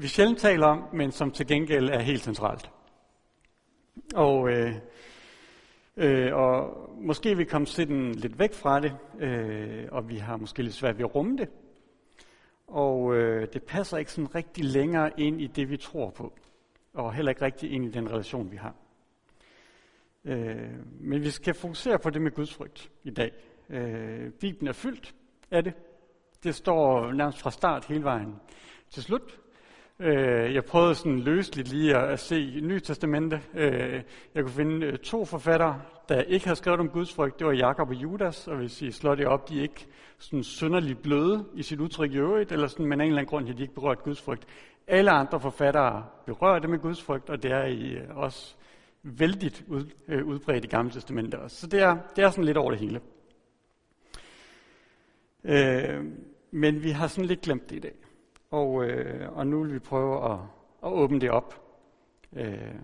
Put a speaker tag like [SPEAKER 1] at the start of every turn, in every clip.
[SPEAKER 1] vi sjældent taler om, men som til gengæld er helt centralt. Og, øh, øh, og måske vi kom sådan lidt væk fra det, øh, og vi har måske lidt svært ved at rumme det. Og øh, det passer ikke sådan rigtig længere ind i det, vi tror på, og heller ikke rigtig ind i den relation, vi har. Øh, men vi skal fokusere på det med Guds frygt i dag. Øh, Bibelen er fyldt af det. Det står nærmest fra start hele vejen til slut. Øh, jeg prøvede sådan løsligt lige at se Nye Testamente. Øh, jeg kunne finde øh, to forfattere, der ikke havde skrevet om Guds frygt. Det var Jakob og Judas, og hvis I slår det op, de er ikke sådan synderligt bløde i sit udtryk i øvrigt, eller sådan, men af en eller anden grund har de ikke berørt Guds frygt. Alle andre forfattere berører det med Guds frygt, og det er i øh, også vældigt ud, øh, udbredt i Gamle Testamente også. Så det er, det er sådan lidt over det hele. Øh, men vi har sådan lidt glemt det i dag. Og, øh, og nu vil vi prøve at, at åbne det op. Øh,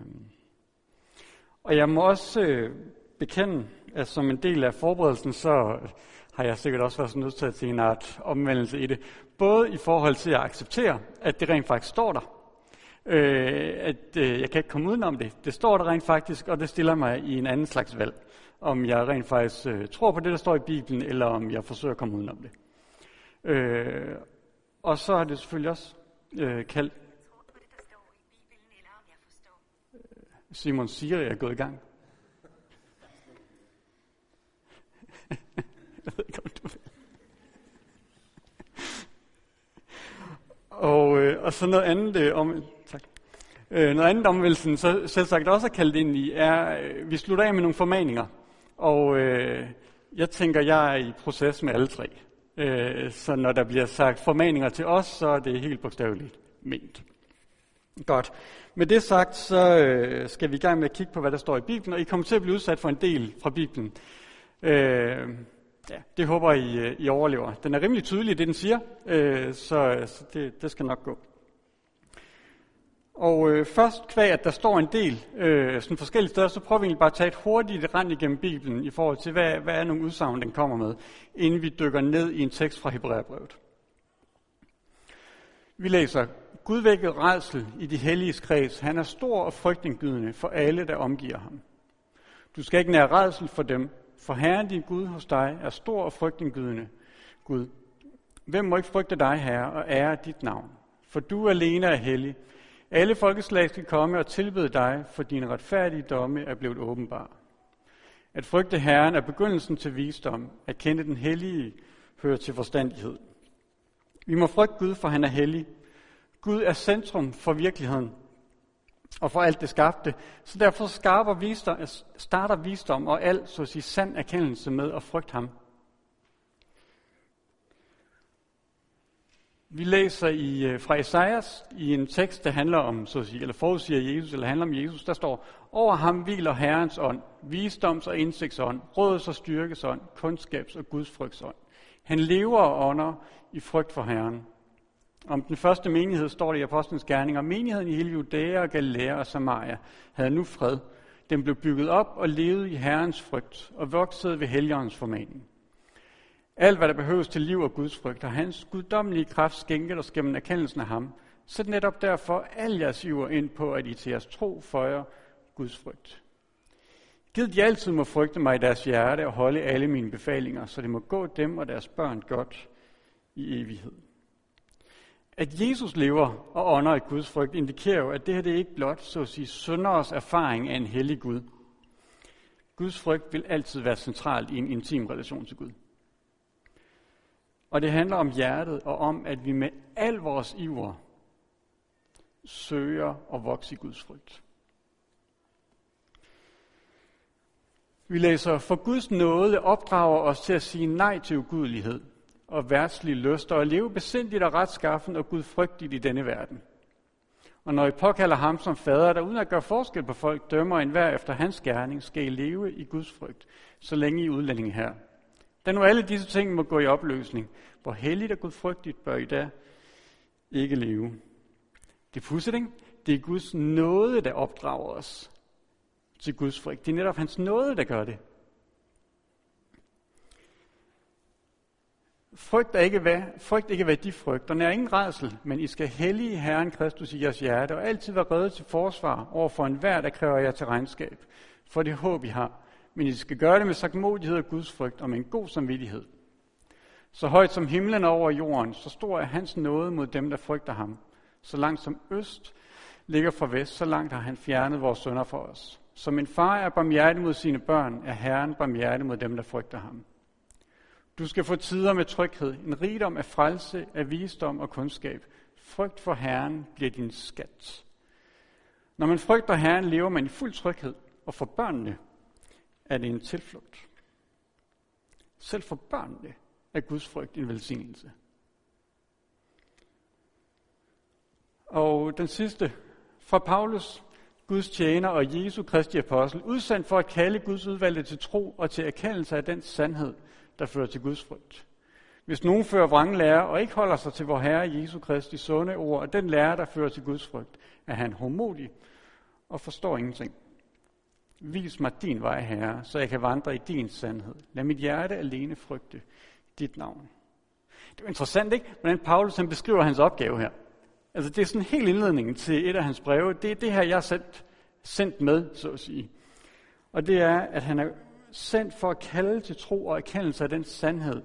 [SPEAKER 1] og jeg må også øh, bekende, at som en del af forberedelsen, så har jeg sikkert også været nødt til at se en art omvendelse i det. Både i forhold til at acceptere, at det rent faktisk står der. Øh, at øh, jeg kan ikke komme udenom det. Det står der rent faktisk, og det stiller mig i en anden slags valg. Om jeg rent faktisk øh, tror på det, der står i Bibelen, eller om jeg forsøger at komme udenom det. Øh, og så har det selvfølgelig også øh, kaldt... Øh, Simon siger jeg er gået i gang. jeg ved ikke, om du vil. Og, øh, og så noget andet øh, om... Tak. Øh, noget andet omvældelsen, så selvsagt også er kaldt ind i, er, øh, vi slutter af med nogle formaninger. Og øh, jeg tænker, jeg er i proces med alle tre. Øh, så når der bliver sagt formaninger til os, så er det helt bogstaveligt ment. Godt. Med det sagt, så øh, skal vi i gang med at kigge på, hvad der står i Bibelen, og I kommer til at blive udsat for en del fra Bibelen. Øh, ja, det håber I, øh, I overlever. Den er rimelig tydelig, det den siger, øh, så, så det, det skal nok gå. Og øh, først kvæg, at der står en del øh, sådan forskellige steder, så prøver vi egentlig bare at tage et hurtigt rand igennem Bibelen i forhold til, hvad, hvad er nogle udsagn, den kommer med, inden vi dykker ned i en tekst fra Hebræerbrevet. Vi læser, Gud vækkede redsel i de hellige kreds. Han er stor og frygtindgydende for alle, der omgiver ham. Du skal ikke nære redsel for dem, for Herren din Gud hos dig er stor og frygtindgydende Gud. Hvem må ikke frygte dig, Herre, og ære dit navn? For du alene er hellig, alle folkeslag skal komme og tilbede dig, for dine retfærdige domme er blevet åbenbar. At frygte Herren er begyndelsen til visdom. At kende den hellige hører til forstandighed. Vi må frygte Gud, for han er hellig. Gud er centrum for virkeligheden og for alt det skabte. Så derfor skarper visdom, starter visdom og alt, så at sige, sand erkendelse med at frygte ham. Vi læser i, øh, fra Esajas i en tekst, der handler om, så at sige, eller forudsiger Jesus, eller handler om Jesus, der står, over ham hviler Herrens ånd, visdoms- og indsigtsånd, råds- og styrkesånd, kundskabs- og gudsfrygtsånd. Han lever og ånder i frygt for Herren. Om den første menighed står det i Apostlenes Gerninger, menigheden i hele Judæa og Galilea og Samaria havde nu fred. Den blev bygget op og levede i Herrens frygt og voksede ved Helligåndens formaning. Alt, hvad der behøves til liv og Guds frygt, har hans guddommelige kraft skænket os gennem erkendelsen af ham. Sæt netop derfor al jeres iver ind på, at I til jeres tro føjer Guds frygt. Gid de altid må frygte mig i deres hjerte og holde alle mine befalinger, så det må gå dem og deres børn godt i evighed. At Jesus lever og ånder i Guds frygt indikerer jo, at det her det er ikke blot, så at sige, sønderes erfaring af en hellig Gud. Guds frygt vil altid være centralt i en intim relation til Gud. Og det handler om hjertet og om, at vi med al vores iver søger at vokse i Guds frygt. Vi læser, for Guds nåde opdrager os til at sige nej til ugudelighed og værtslige lyster og leve besindigt og retskaffen og gudfrygtigt i denne verden. Og når I påkalder ham som fader, der uden at gøre forskel på folk, dømmer enhver efter hans gerning, skal I leve i Guds frygt, så længe I udlændinge her. Da nu alle disse ting må gå i opløsning, hvor helligt og gudfrygtigt bør I da ikke leve. Det er pudsigt, Det er Guds nåde, der opdrager os til Guds frygt. Det er netop hans nåde, der gør det. Frygt ikke, hvad, frygt ikke, hvad de frygter. Nær ingen redsel, men I skal hellige Herren Kristus i jeres hjerte, og altid være redde til forsvar over for enhver, der kræver jer til regnskab. For det håb, I har. Men I skal gøre det med sagtmodighed og Guds frygt, og med en god samvittighed. Så højt som himlen over jorden, så stor er hans nåde mod dem, der frygter ham. Så langt som øst ligger fra vest, så langt har han fjernet vores sønder for os. Som en far er barmhjertig mod sine børn, er Herren barmhjertig mod dem, der frygter ham. Du skal få tider med tryghed, en rigdom af frelse, af visdom og kundskab. Frygt for Herren bliver din skat. Når man frygter Herren, lever man i fuld tryghed, og for børnene er det en tilflugt. Selv for børnene er Guds frygt en velsignelse. Og den sidste, fra Paulus, Guds tjener og Jesu Kristi apostel, udsendt for at kalde Guds udvalgte til tro og til erkendelse af den sandhed, der fører til Guds frygt. Hvis nogen fører vrang lære og ikke holder sig til vor Herre Jesu Kristi sunde ord, og den lære, der fører til Guds frygt, er han homodig og forstår ingenting. Vis mig din vej, Herre, så jeg kan vandre i din sandhed. Lad mit hjerte alene frygte dit navn. Det er interessant, ikke? Hvordan Paulus han beskriver hans opgave her. Altså, det er sådan helt indledningen til et af hans breve. Det er det her, jeg er sendt, sendt med, så at sige. Og det er, at han er sendt for at kalde til tro og erkendelse af den sandhed,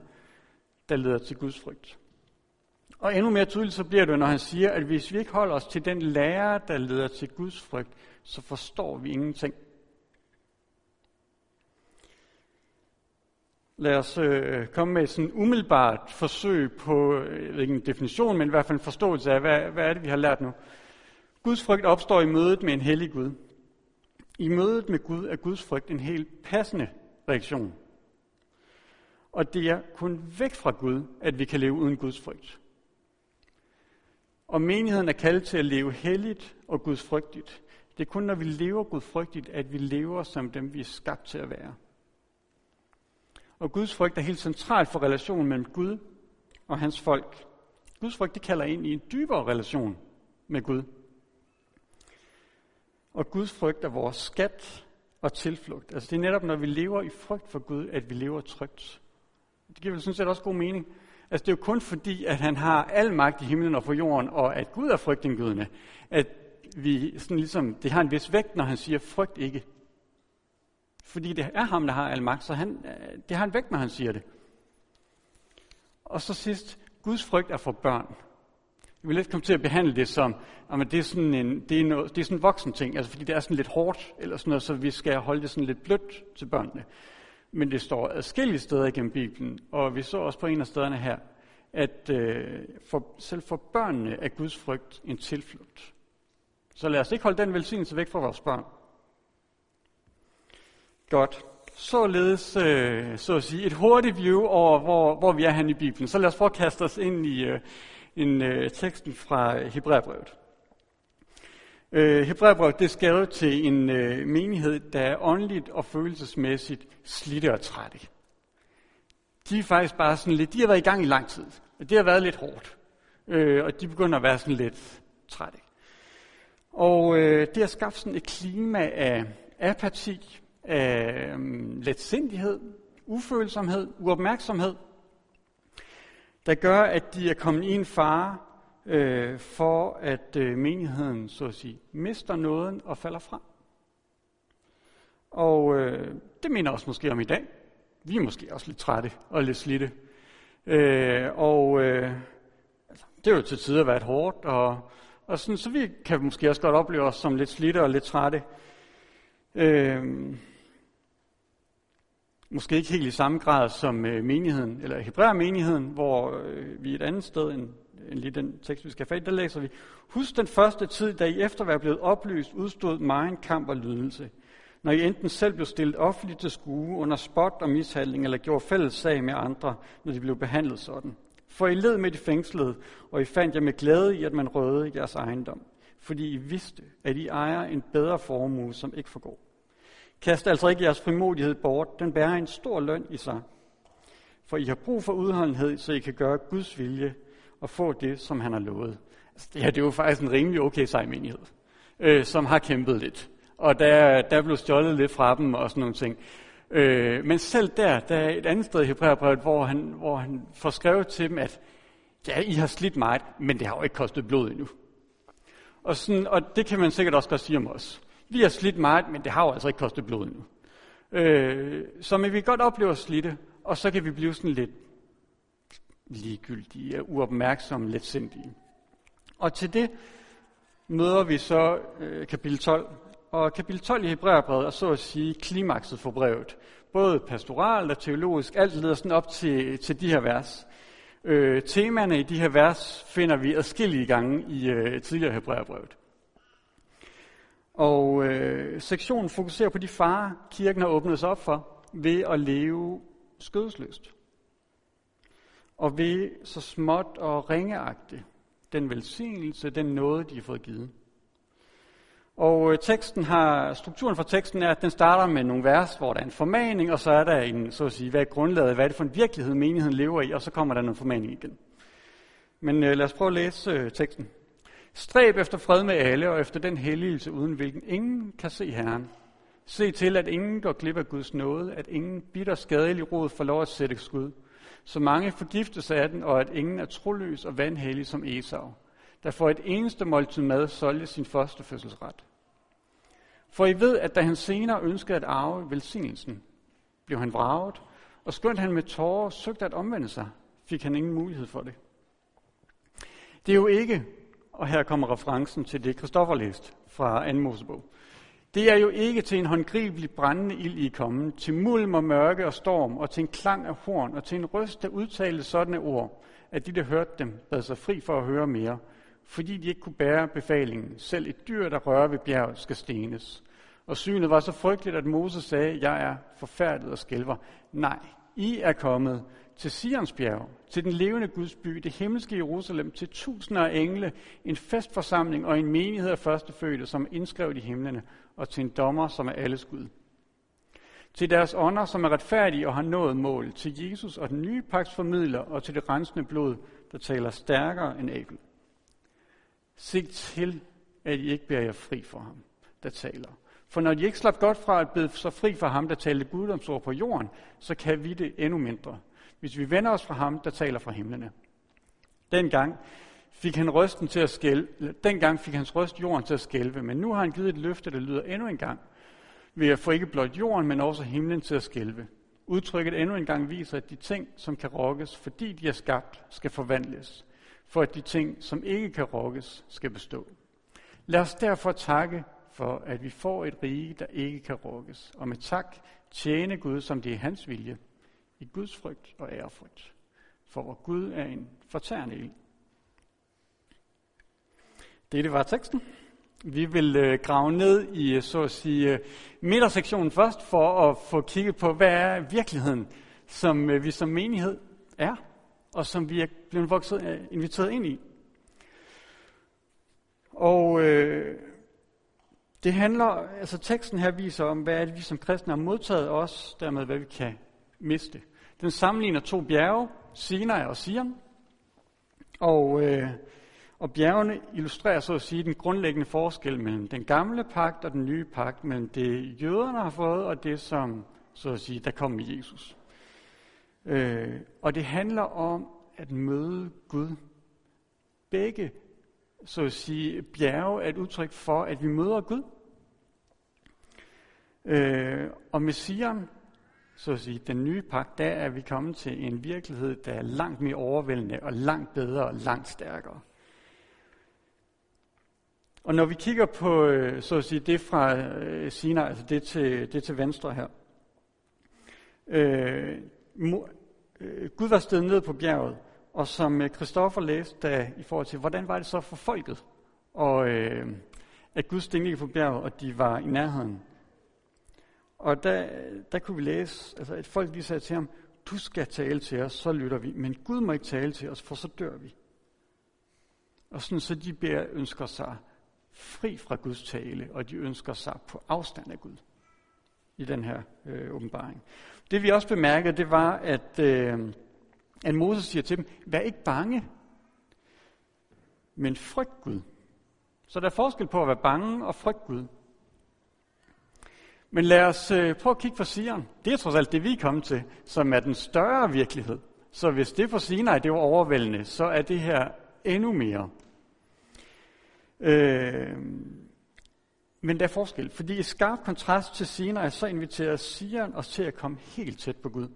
[SPEAKER 1] der leder til Guds frygt. Og endnu mere tydeligt så bliver det, når han siger, at hvis vi ikke holder os til den lære, der leder til Guds frygt, så forstår vi ingenting. Lad os øh, komme med sådan umiddelbart forsøg på, øh, jeg ved ikke en definition, men i hvert fald en forståelse af, hvad, hvad er det, vi har lært nu. Guds frygt opstår i mødet med en hellig Gud. I mødet med Gud er Guds frygt en helt passende reaktion. Og det er kun væk fra Gud, at vi kan leve uden Guds frygt. Og menigheden er kaldet til at leve helligt og gudsfrygtigt. Det er kun, når vi lever gudfrygtigt, at vi lever som dem, vi er skabt til at være. Og Guds frygt er helt centralt for relationen mellem Gud og hans folk. Guds frygt det kalder ind i en dybere relation med Gud. Og Guds frygt er vores skat og tilflugt. Altså det er netop, når vi lever i frygt for Gud, at vi lever trygt. Det giver vel sådan set også god mening. Altså det er jo kun fordi, at han har al magt i himlen og på jorden, og at Gud er frygtindgydende, at vi sådan ligesom, det har en vis vægt, når han siger, frygt ikke. Fordi det er ham, der har al magt, så han, øh, det har en vægt, når han siger det. Og så sidst, Guds frygt er for børn. Jeg vil lidt komme til at behandle det som, at det er sådan en, det er noget, det er sådan en voksen ting, altså fordi det er sådan lidt hårdt, eller sådan noget, så vi skal holde det sådan lidt blødt til børnene. Men det står adskillige steder igennem Bibelen, og vi så også på en af stederne her, at øh, for, selv for børnene er Guds frygt en tilflugt. Så lad os ikke holde den velsignelse væk fra vores børn. Godt. Således, øh, så at sige, et hurtigt view over, hvor, hvor vi er henne i Bibelen. Så lad os prøve at kaste os ind i øh, en øh, teksten fra øh, Hebræerbrevet. Øh, Hebræerbrevet det skal jo til en øh, menighed, der er åndeligt og følelsesmæssigt slidte og trætte. De er faktisk bare sådan lidt, de har været i gang i lang tid. Det har været lidt hårdt. Øh, og de begynder at være sådan lidt trætte. Og øh, det har skabt sådan et klima af apati, øh, letsindighed, ufølsomhed, uopmærksomhed, der gør, at de er kommet i en fare øh, for, at øh, menigheden, så at sige, mister nåden og falder fra. Og øh, det mener også måske om i dag. Vi er måske også lidt trætte og lidt slidte. Øh, og øh, altså, det er jo til tider været hårdt, og, og sådan, så vi kan måske også godt opleve os som lidt slidte og lidt trætte. Øh, Måske ikke helt i samme grad som øh, menigheden, eller Hebræer-menigheden, hvor øh, vi et andet sted end, end lige den tekst, vi skal have fat der læser vi, Husk den første tid, da I efter at være blevet oplyst, udstod meget kamp og lydelse. Når I enten selv blev stillet offentligt til skue under spot og mishandling, eller gjorde fælles sag med andre, når de blev behandlet sådan. For I led med de fængslede, og I fandt jer med glæde i, at man røde jeres ejendom. Fordi I vidste, at I ejer en bedre formue, som ikke forgår. Kast altså ikke jeres frimodighed bort, den bærer en stor løn i sig. For I har brug for udholdenhed, så I kan gøre Guds vilje og få det, som han har lovet. Altså, det her det er jo faktisk en rimelig okay sej menighed, øh, som har kæmpet lidt. Og der, der blev stjålet lidt fra dem og sådan nogle ting. Øh, men selv der, der er et andet sted i Hebræerbrevet, hvor han, hvor han får skrevet til dem, at ja, I har slidt meget, men det har jo ikke kostet blod endnu. Og, sådan, og det kan man sikkert også godt sige om os. Vi har slidt meget, men det har jo altså ikke kostet blod nu. Øh, så men vi godt opleve at slitte, og så kan vi blive sådan lidt ligegyldige, uopmærksomme, lidt sindige. Og til det møder vi så øh, kapitel 12. Og kapitel 12 i Hebræerbrevet er så at sige klimakset for brevet. Både pastoralt og teologisk, alt leder sådan op til, til de her vers. Øh, temaerne i de her vers finder vi adskillige gange i øh, tidligere Hebræerbrevet. Og øh, sektionen fokuserer på de farer, kirken har åbnet sig op for ved at leve skødesløst. Og ved så småt og ringeagte den velsignelse, den nåde, de har fået givet. Og øh, teksten har, strukturen for teksten er, at den starter med nogle vers, hvor der er en formaning, og så er der en, så at sige, hvad er grundlaget, hvad er det for en virkelighed, menigheden lever i, og så kommer der en formaning igen. Men øh, lad os prøve at læse øh, teksten. Stræb efter fred med alle, og efter den helligelse, uden hvilken ingen kan se Herren. Se til, at ingen går glip af Guds nåde, at ingen bitter skadelig rod får lov at sætte skud. Så mange forgiftes af den, og at ingen er troløs og vandhellig som Esau, der får et eneste måltid mad solgte sin første fødselsret. For I ved, at da han senere ønskede at arve velsignelsen, blev han vraget, og skønt han med tårer søgte at omvende sig, fik han ingen mulighed for det. Det er jo ikke, og her kommer referencen til det, Kristoffer læste fra 2. Mosebog. Det er jo ikke til en håndgribelig brændende ild i kommen, til mulm og mørke og storm, og til en klang af horn, og til en røst, der udtalte sådanne ord, at de, der hørte dem, bad sig fri for at høre mere, fordi de ikke kunne bære befalingen. Selv et dyr, der rører ved bjerget, skal stenes. Og synet var så frygteligt, at Moses sagde, jeg er forfærdet og skælver. Nej, I er kommet til Sions bjerg, til den levende Guds by, det himmelske Jerusalem, til tusinder af engle, en festforsamling og en menighed af førstefødte, som er indskrevet i himlene, og til en dommer, som er alles Gud. Til deres ånder, som er retfærdige og har nået mål, til Jesus og den nye pagts formidler, og til det rensende blod, der taler stærkere end Abel. Sig til, at I ikke bærer jer fri for ham, der taler. For når de ikke slap godt fra at blive så fri for ham, der talte guddomsord på jorden, så kan vi det endnu mindre, hvis vi vender os fra ham, der taler fra himlene. Dengang fik han røsten til at skælve, dengang fik hans røst jorden til at skælve, men nu har han givet et løfte, der lyder endnu en gang, ved at få ikke blot jorden, men også himlen til at skælve. Udtrykket endnu en gang viser, at de ting, som kan rokkes, fordi de er skabt, skal forvandles, for at de ting, som ikke kan rokkes, skal bestå. Lad os derfor takke for, at vi får et rige, der ikke kan rokkes, og med tak tjene Gud, som det er hans vilje, i Guds frygt og ærefrygt. For hvor Gud er en fortærende ild. Det var teksten. Vi vil øh, grave ned i, så at sige, øh, midtersektionen først, for at få kigget på, hvad er virkeligheden, som øh, vi som menighed er, og som vi er blevet vokset, øh, inviteret ind i. Og øh, det handler, altså teksten her viser om, hvad er det, vi som kristne har modtaget os, dermed hvad vi kan miste. Den sammenligner to bjerge, Sinai og Sion. Og, øh, og bjergene illustrerer så at sige den grundlæggende forskel mellem den gamle pagt og den nye pagt, mellem det jøderne har fået og det, som så at sige, der kom med Jesus. Øh, og det handler om at møde Gud. Begge så at sige, bjerge er et udtryk for, at vi møder Gud. Øh, og med Sion, så at sige, den nye pagt, der er vi kommet til en virkelighed, der er langt mere overvældende og langt bedre og langt stærkere. Og når vi kigger på, øh, så at sige, det fra øh, Sinai, altså det til, det til venstre her. Øh, øh Gud var stedet ned på bjerget, og som Kristoffer læste da, i forhold til, hvordan var det så for folket, og øh, at Gud steg på bjerget, og de var i nærheden. Og der, der kunne vi læse, altså at folk lige sagde til ham, du skal tale til os, så lytter vi, men Gud må ikke tale til os, for så dør vi. Og sådan så de beder, ønsker sig fri fra Guds tale, og de ønsker sig på afstand af Gud i den her øh, åbenbaring. Det vi også bemærkede, det var, at, øh, at Moses siger til dem, vær ikke bange, men frygt Gud. Så der er forskel på at være bange og frygt Gud. Men lad os øh, prøve at kigge på Sion. Det er trods alt det, vi er kommet til, som er den større virkelighed. Så hvis det for Sinai det var overvældende, så er det her endnu mere. Øh, men der er forskel, fordi i skarp kontrast til Sinai, så inviterer Sion os til at komme helt tæt på Gud.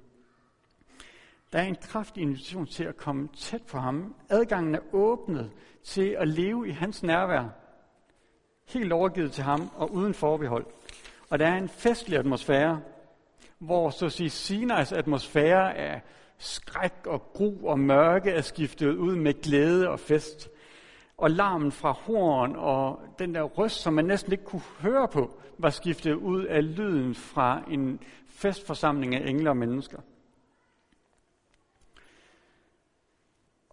[SPEAKER 1] Der er en kraftig invitation til at komme tæt på ham. Adgangen er åbnet til at leve i hans nærvær. Helt overgivet til ham og uden forbehold. Og der er en festlig atmosfære, hvor så at sige Sinais atmosfære af skræk og gru og mørke er skiftet ud med glæde og fest. Og larmen fra horn og den der røst, som man næsten ikke kunne høre på, var skiftet ud af lyden fra en festforsamling af engle og mennesker.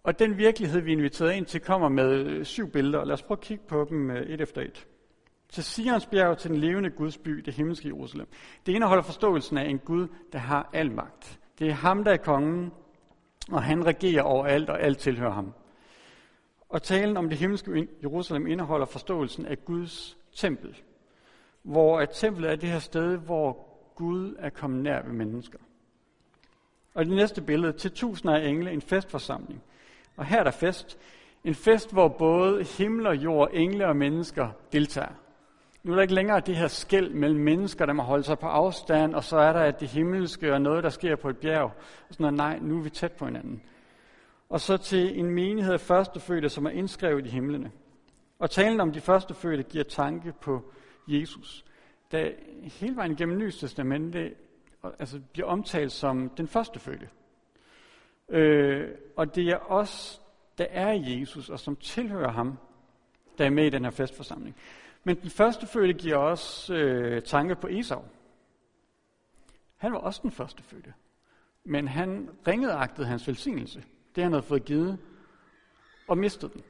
[SPEAKER 1] Og den virkelighed, vi er inviteret ind til, kommer med syv billeder. Lad os prøve at kigge på dem øh, et efter et. Til Sions bjerg, til den levende Guds by, det himmelske Jerusalem. Det indeholder forståelsen af en Gud, der har al magt. Det er ham, der er kongen, og han regerer over alt, og alt tilhører ham. Og talen om det himmelske Jerusalem indeholder forståelsen af Guds tempel, hvor at templet er det her sted, hvor Gud er kommet nær ved mennesker. Og det næste billede, til tusinder af engle, en festforsamling. Og her er der fest. En fest, hvor både himmel og jord, engle og mennesker deltager. Nu er der ikke længere det her skæld mellem mennesker, der må holde sig på afstand, og så er der det himmelske og noget, der sker på et bjerg. Og sådan noget, nej, nu er vi tæt på hinanden. Og så til en menighed af førstefødte, som er indskrevet i himlene. Og talen om de førstefødte giver tanke på Jesus, der hele vejen igennem Nye Testamentet altså, bliver omtalt som den førstefødte. Øh, og det er os, der er Jesus, og som tilhører ham, der er med i den her festforsamling. Men den første fødte giver også øh, tanke på Esau. Han var også den første fødte. Men han ringede hans velsignelse. Det han havde fået givet, og mistede den.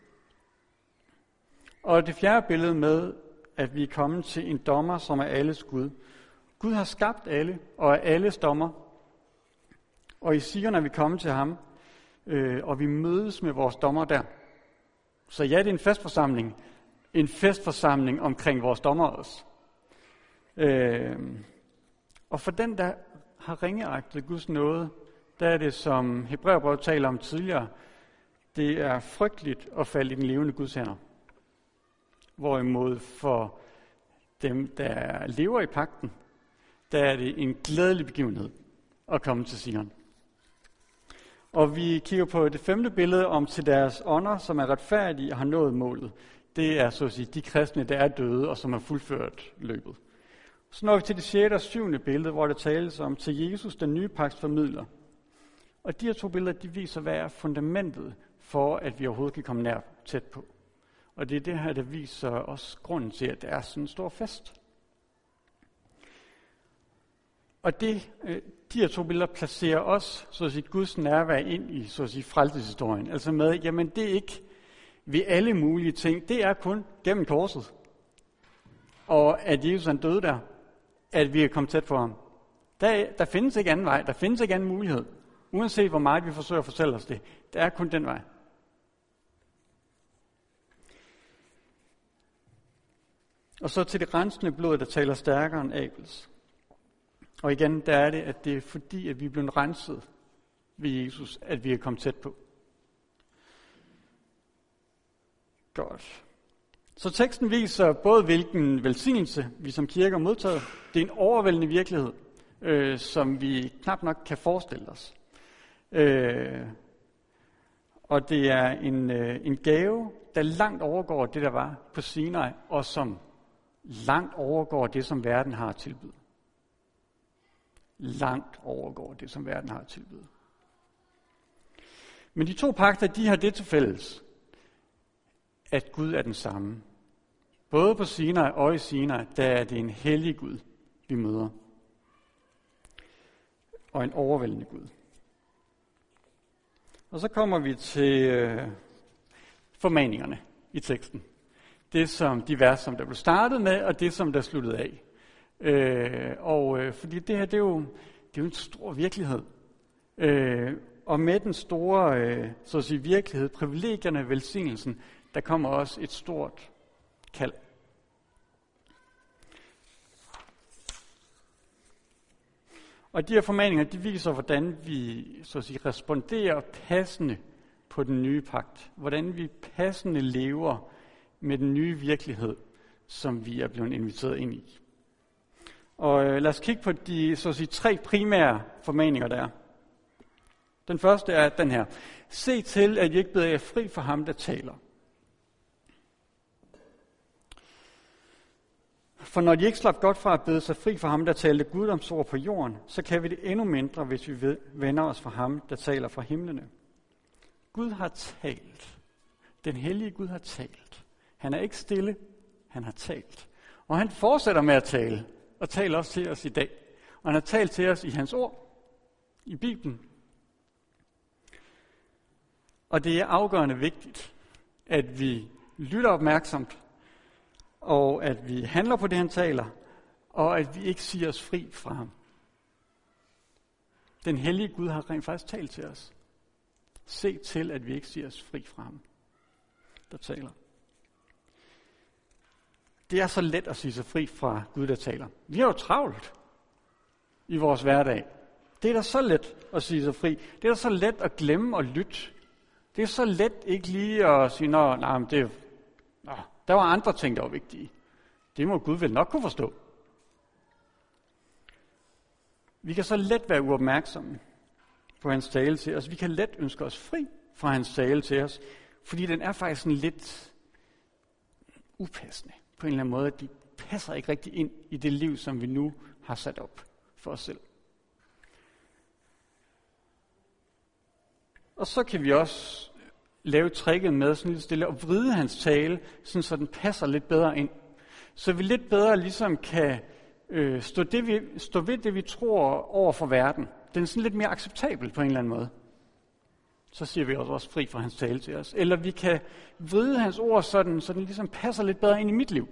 [SPEAKER 1] Og det fjerde billede med, at vi er kommet til en dommer, som er alles Gud. Gud har skabt alle, og er alles dommer. Og i Sion er vi kommet til ham, øh, og vi mødes med vores dommer der. Så ja, det er en festforsamling, en festforsamling omkring vores dommer også. Øh, og for den, der har ringeagtet Guds nåde, der er det, som Hebræerbrevet taler om tidligere, det er frygteligt at falde i den levende Guds hænder. Hvorimod for dem, der lever i pakten, der er det en glædelig begivenhed at komme til Sion. Og vi kigger på det femte billede om til deres ånder, som er retfærdige og har nået målet det er så at sige de kristne, der er døde og som har fuldført løbet. Så når vi til det sjette og syvende billede, hvor det tales om til Jesus, den nye pagt formidler. Og de her to billeder, de viser, hvad er fundamentet for, at vi overhovedet kan komme nær tæt på. Og det er det her, der viser os grunden til, at det er sådan en stor fest. Og det, øh, de her to billeder placerer os, så at sige, Guds nærvær ind i, så at sige, frelseshistorien. Altså med, jamen det er ikke ved alle mulige ting, det er kun gennem korset. Og at Jesus han døde der, at vi er kommet tæt på ham. Der, der findes ikke anden vej, der findes ikke anden mulighed. Uanset hvor meget vi forsøger at fortælle os det. Der er kun den vej. Og så til det rensende blod, der taler stærkere end Abels. Og igen, der er det, at det er fordi, at vi er blevet renset ved Jesus, at vi er kommet tæt på. Godt. Så teksten viser både, hvilken velsignelse vi som kirke har modtaget. Det er en overvældende virkelighed, øh, som vi knap nok kan forestille os. Øh, og det er en, øh, en gave, der langt overgår det, der var på Sinai, og som langt overgår det, som verden har at tilbyde. Langt overgår det, som verden har at tilbyde. Men de to pakter, de har det til fælles, at Gud er den samme. Både på Sinai og i Sinai, der er det en hellig Gud, vi møder. Og en overvældende Gud. Og så kommer vi til øh, formaningerne i teksten. Det som de vers, som der blev startet med, og det som der sluttede af. Øh, og øh, fordi det her, det er jo, det er jo en stor virkelighed. Øh, og med den store øh, så at sige, virkelighed, privilegierne, velsignelsen, der kommer også et stort kald. Og de her formaninger, de viser, hvordan vi så at sige, responderer passende på den nye pagt. Hvordan vi passende lever med den nye virkelighed, som vi er blevet inviteret ind i. Og øh, lad os kigge på de så at sige, tre primære formaninger, der er. Den første er den her. Se til, at I ikke bliver fri for ham, der taler. For når de ikke slap godt fra at bede sig fri for ham, der talte guddomsord på jorden, så kan vi det endnu mindre, hvis vi vender os fra ham, der taler fra himlene. Gud har talt. Den hellige Gud har talt. Han er ikke stille, han har talt. Og han fortsætter med at tale, og taler også til os i dag. Og han har talt til os i hans ord, i Bibelen. Og det er afgørende vigtigt, at vi lytter opmærksomt og at vi handler på det, han taler, og at vi ikke siger os fri fra ham. Den hellige Gud har rent faktisk talt til os. Se til, at vi ikke siger os fri fra ham, der taler. Det er så let at sige sig fri fra Gud, der taler. Vi har jo travlt i vores hverdag. Det er da så let at sige sig fri. Det er da så let at glemme og lytte. Det er så let ikke lige at sige, nå, nej, men det, nå, der var andre ting, der var vigtige. Det må Gud vel nok kunne forstå. Vi kan så let være uopmærksomme på hans tale til os. Vi kan let ønske os fri fra hans tale til os, fordi den er faktisk sådan lidt upassende på en eller anden måde. De passer ikke rigtig ind i det liv, som vi nu har sat op for os selv. Og så kan vi også lave tricket med sådan lidt stille og vride hans tale, sådan så den passer lidt bedre ind. Så vi lidt bedre ligesom kan øh, stå, det, vi, stå ved det, vi tror over for verden. Den er sådan lidt mere acceptabel på en eller anden måde. Så siger vi også fri fra hans tale til os. Eller vi kan vride hans ord sådan, så den ligesom passer lidt bedre ind i mit liv.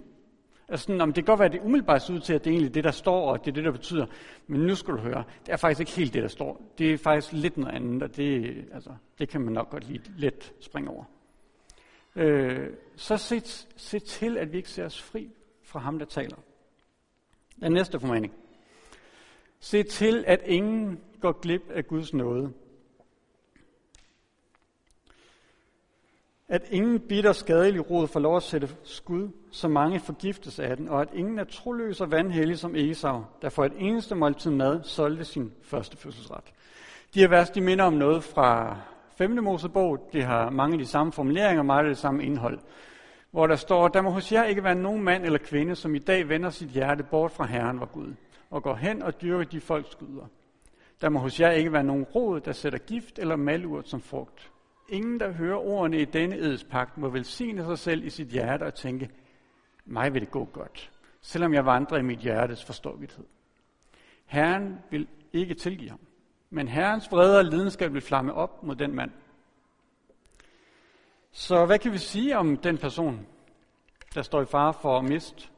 [SPEAKER 1] Altså sådan, om det kan godt være, at det umiddelbart ser ud til, at det er egentlig det, der står, og det er det, der betyder. Men nu skal du høre, det er faktisk ikke helt det, der står. Det er faktisk lidt noget andet, og det, altså, det kan man nok godt lige let springe over. Øh, så se, se til, at vi ikke ser os fri fra ham, der taler. Den næste formaning. Se til, at ingen går glip af Guds nåde. At ingen bitter skadelig rod får lov at sætte skud, så mange forgiftes af den, og at ingen er troløs og vandhellig som Esau, der for et eneste måltid mad solgte sin første fødselsret. De her vers, de minder om noget fra 5. Mosebog. De har mange af de samme formuleringer og meget af det samme indhold. Hvor der står, der må hos jer ikke være nogen mand eller kvinde, som i dag vender sit hjerte bort fra Herren var Gud, og går hen og dyrker de folks guder. Der må hos jer ikke være nogen rod, der sætter gift eller malurt som frugt. Ingen, der hører ordene i denne edspagt, må velsigne sig selv i sit hjerte og tænke, mig vil det gå godt, selvom jeg vandrer i mit hjertes forståelighed. Herren vil ikke tilgive ham, men Herrens vrede og lidenskab vil flamme op mod den mand. Så hvad kan vi sige om den person, der står i fare for at miste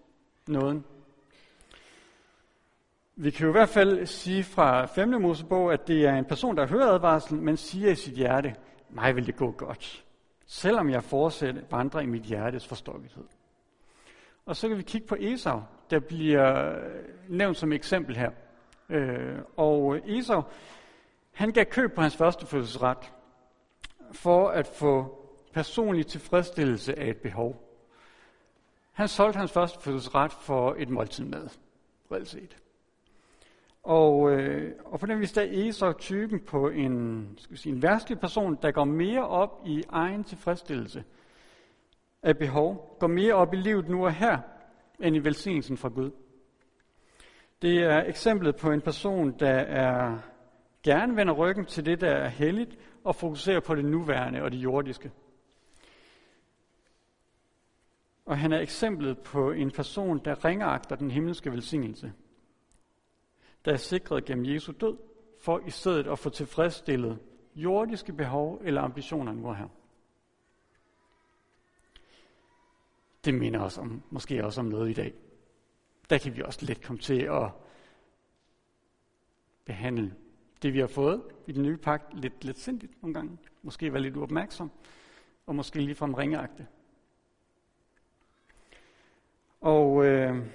[SPEAKER 1] nåden? Vi kan jo i hvert fald sige fra 5. Mosebog, at det er en person, der hører advarslen, men siger i sit hjerte, mig vil det gå godt, selvom jeg fortsætter vandrer i mit hjertes forstokkelighed. Og så kan vi kigge på Esau, der bliver øh, nævnt som eksempel her. Øh, og Esau, han gav køb på hans første fødselsret for at få personlig tilfredsstillelse af et behov. Han solgte hans første fødselsret for et måltid mad, reelt set. Og, øh, og på den vis der er Esau typen på en, skal sige, en værstlig person, der går mere op i egen tilfredsstillelse af behov, går mere op i livet nu og her, end i velsignelsen fra Gud. Det er eksemplet på en person, der er gerne vender ryggen til det, der er helligt, og fokuserer på det nuværende og det jordiske. Og han er eksemplet på en person, der ringeagter den himmelske velsignelse der er sikret gennem Jesu død, for i stedet at få tilfredsstillet jordiske behov eller ambitioner nu her. Det minder os om, måske også om noget i dag. Der kan vi også let komme til at behandle det, vi har fået i den nye pagt, lidt, lidt sindigt nogle gange. Måske være lidt uopmærksom, og måske ligefrem ringeagte. Og øh,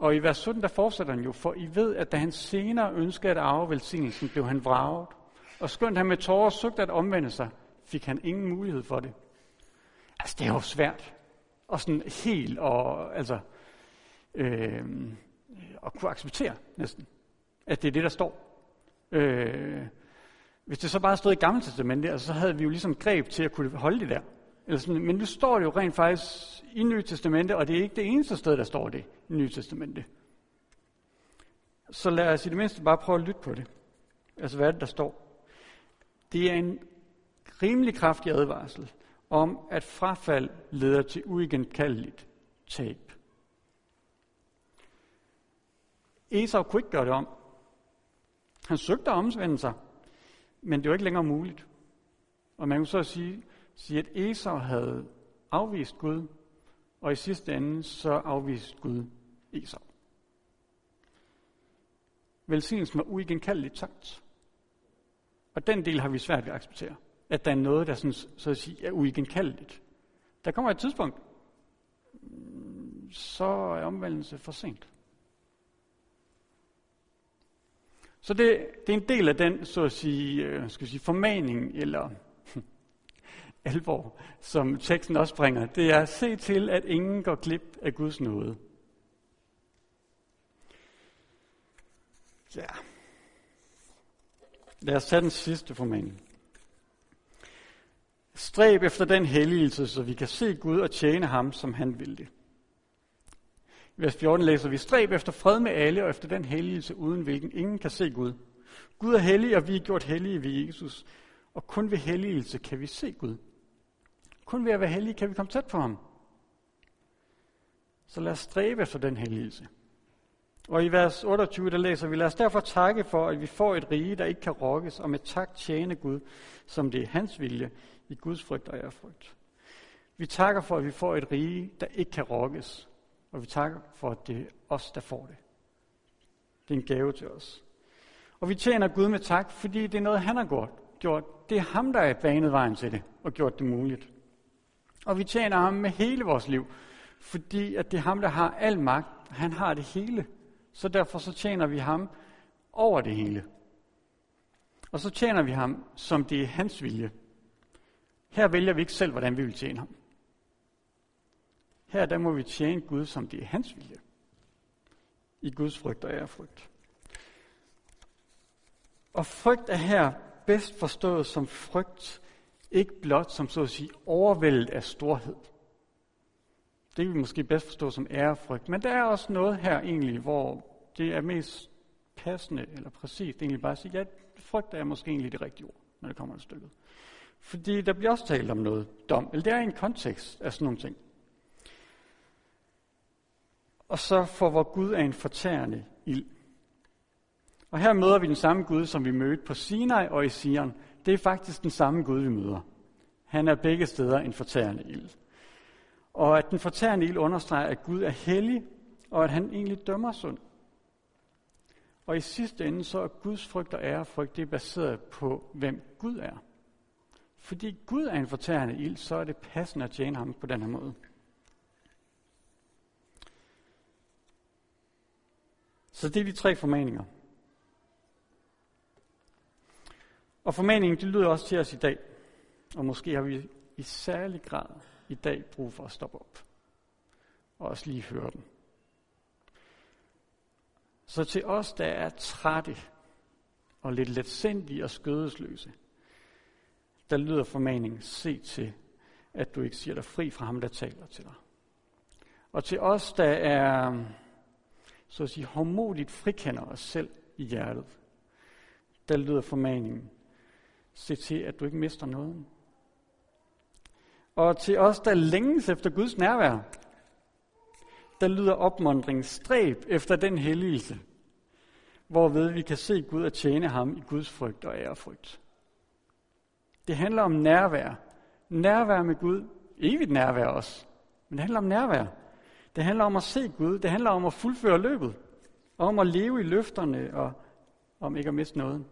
[SPEAKER 1] og i vers 17, der fortsætter han jo, for I ved, at da han senere ønskede at arve velsignelsen, blev han vraget. Og skønt han med tårer søgte at omvende sig, fik han ingen mulighed for det. Altså, det er jo svært. Og sådan helt og, altså, øh, at kunne acceptere næsten, at det er det, der står. Øh, hvis det så bare stod i Gamle Testamentet, altså, så havde vi jo ligesom greb til at kunne holde det der. Eller sådan, men nu står det jo rent faktisk i Nye Testamente, og det er ikke det eneste sted, der står det i Nye Testamente. Så lad os i det mindste bare prøve at lytte på det. Altså, hvad er det, der står? Det er en rimelig kraftig advarsel om, at frafald leder til uigenkaldeligt tab. Esau kunne ikke gøre det om. Han søgte at omvende sig, men det var ikke længere muligt. Og man kunne så sige, sige, at Esau havde afvist Gud, og i sidste ende så afviste Gud Esau. Velsignelsen var uigenkaldeligt tabt. Og den del har vi svært ved at acceptere. At der er noget, der sådan, så at sige, er uigenkaldeligt. Der kommer et tidspunkt, så er omvendelse for sent. Så det, det er en del af den, så at sige, øh, skal sige formaning eller alvor, som teksten også bringer. Det er at se til, at ingen går glip af Guds nåde. Ja. Lad os tage den sidste formaning. Stræb efter den helligelse, så vi kan se Gud og tjene ham, som han vil det. I vers 14 læser vi, stræb efter fred med alle og efter den helligelse, uden hvilken ingen kan se Gud. Gud er hellig, og vi er gjort hellige ved Jesus. Og kun ved helligelse kan vi se Gud. Kun ved at være hellige kan vi komme tæt på ham. Så lad os stræbe efter den helligelse. Og i vers 28, der læser vi, lad os derfor takke for, at vi får et rige, der ikke kan rokkes, og med tak tjene Gud, som det er hans vilje, i Guds frygt og ærefrygt. Vi takker for, at vi får et rige, der ikke kan rokkes, og vi takker for, at det er os, der får det. Det er en gave til os. Og vi tjener Gud med tak, fordi det er noget, han har gjort. Det er ham, der er banet vejen til det og gjort det muligt. Og vi tjener ham med hele vores liv, fordi at det er ham, der har al magt. Han har det hele. Så derfor så tjener vi ham over det hele. Og så tjener vi ham, som det er hans vilje. Her vælger vi ikke selv, hvordan vi vil tjene ham. Her der må vi tjene Gud, som det er hans vilje. I Guds frygt og ærefrygt. Og frygt er her bedst forstået som frygt, ikke blot som så at sige overvældet af storhed. Det kan vi måske bedst forstå som ærefrygt. Men der er også noget her egentlig, hvor det er mest passende eller præcist egentlig bare at sige, ja, frygt er måske egentlig det rigtige ord, når det kommer til stykket. Fordi der bliver også talt om noget dom, eller det er en kontekst af sådan nogle ting. Og så for hvor Gud er en fortærende ild. Og her møder vi den samme Gud, som vi mødte på Sinai og i Sion. Det er faktisk den samme Gud, vi møder. Han er begge steder en fortærende ild. Og at den fortærende ild understreger, at Gud er hellig, og at han egentlig dømmer synd. Og i sidste ende så er Guds frygt og ærefrygt, det er baseret på, hvem Gud er. Fordi Gud er en fortærende ild, så er det passende at tjene ham på den her måde. Så det er de tre formaninger. Og formaningen, det lyder også til os i dag. Og måske har vi i særlig grad i dag brug for at stoppe op. Og også lige høre den. Så til os, der er trætte og lidt letsindige og skødesløse, der lyder formaningen, se til, at du ikke siger dig fri fra ham, der taler til dig. Og til os, der er, så at sige, hormodigt frikender os selv i hjertet, der lyder formaningen, se til, at du ikke mister noget. Og til os, der længes efter Guds nærvær, der lyder opmundringen stræb efter den helligelse, hvorved vi kan se Gud og tjene ham i Guds frygt og ærefrygt. Det handler om nærvær. Nærvær med Gud. Evigt nærvær også. Men det handler om nærvær. Det handler om at se Gud. Det handler om at fuldføre løbet. Og om at leve i løfterne og om ikke at miste noget.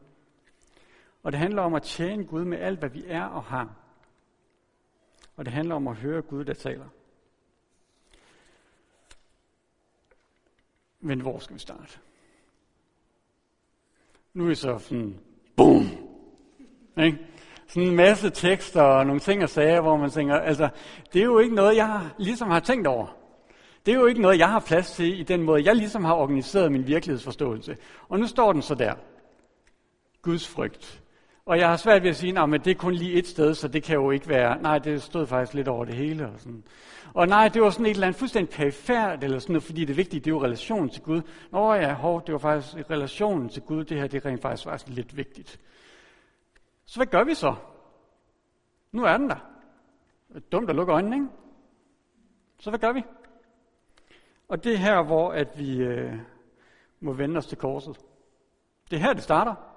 [SPEAKER 1] Og det handler om at tjene Gud med alt, hvad vi er og har. Og det handler om at høre Gud, der taler. Men hvor skal vi starte? Nu er vi så sådan, boom! Ikke? Sådan en masse tekster og nogle ting og sager, hvor man tænker, altså, det er jo ikke noget, jeg ligesom har tænkt over. Det er jo ikke noget, jeg har plads til i den måde, jeg ligesom har organiseret min virkelighedsforståelse. Og nu står den så der. Guds frygt. Og jeg har svært ved at sige, at det er kun lige et sted, så det kan jo ikke være. Nej, det stod faktisk lidt over det hele. Og, sådan. og nej, det var sådan et eller andet fuldstændig perifært, eller sådan noget, fordi det vigtige, det er jo relationen til Gud. Nå ja, hov, det var faktisk relationen til Gud, det her, det rent faktisk, faktisk lidt vigtigt. Så hvad gør vi så? Nu er den der. Det er dumt at lukke øjnene, ikke? Så hvad gør vi? Og det er her, hvor at vi øh, må vende os til korset. Det er her, det starter.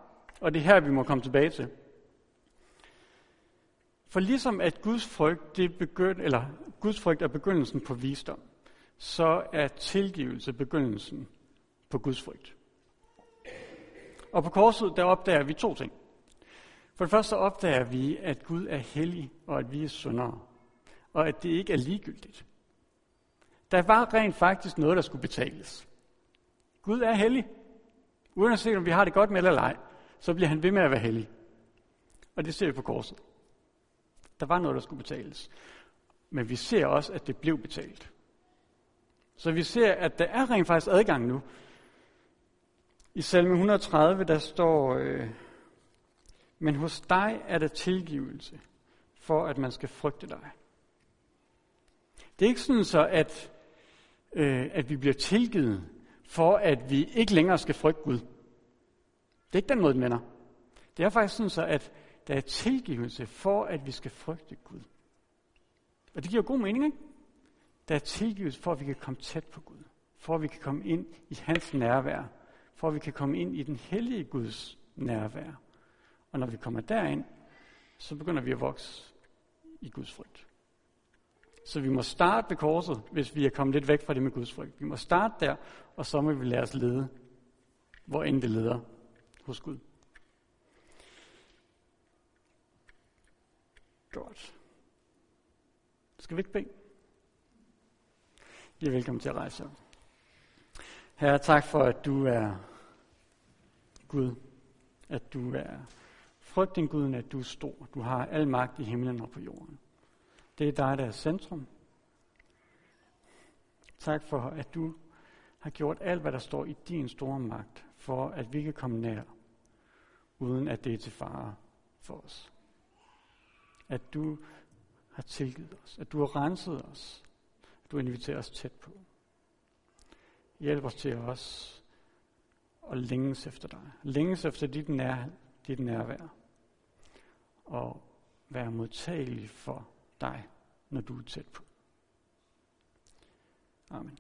[SPEAKER 1] Og det er her, vi må komme tilbage til. For ligesom at Guds frygt, det begynd, eller Guds frygt er begyndelsen på visdom, så er tilgivelse begyndelsen på Guds frygt. Og på korset, der opdager vi to ting. For det første opdager vi, at Gud er hellig, og at vi er syndere. Og at det ikke er ligegyldigt. Der var rent faktisk noget, der skulle betales. Gud er hellig. Uanset om vi har det godt med eller ej, så bliver han ved med at være hellig. Og det ser vi på korset. Der var noget, der skulle betales. Men vi ser også, at det blev betalt. Så vi ser, at der er rent faktisk adgang nu. I salme 130, der står, øh, men hos dig er der tilgivelse, for at man skal frygte dig. Det er ikke sådan så, at, øh, at vi bliver tilgivet, for at vi ikke længere skal frygte Gud. Det er ikke den måde, den vender. Det er faktisk sådan så, at der er tilgivelse for, at vi skal frygte Gud. Og det giver god mening, ikke? Der er tilgivelse for, at vi kan komme tæt på Gud. For at vi kan komme ind i hans nærvær. For at vi kan komme ind i den hellige Guds nærvær. Og når vi kommer derind, så begynder vi at vokse i Guds frygt. Så vi må starte ved korset, hvis vi er kommet lidt væk fra det med Guds frygt. Vi må starte der, og så må vi lade os lede, hvor end det leder hos Gud. Godt. Skal vi ikke bede? I er velkommen til at rejse op. Herre, tak for, at du er Gud. At du er Frygt din Gud, at du er stor. Du har al magt i himlen og på jorden. Det er dig, der er centrum. Tak for, at du har gjort alt, hvad der står i din store magt, for at vi kan komme nær, uden at det er til fare for os. At du har tilgivet os, at du har renset os, at du inviterer os tæt på. Hjælp os til os at længes efter dig. Længes efter dit, nær, dit nærvær og være modtagelig for dig, når du er tæt på. Amen.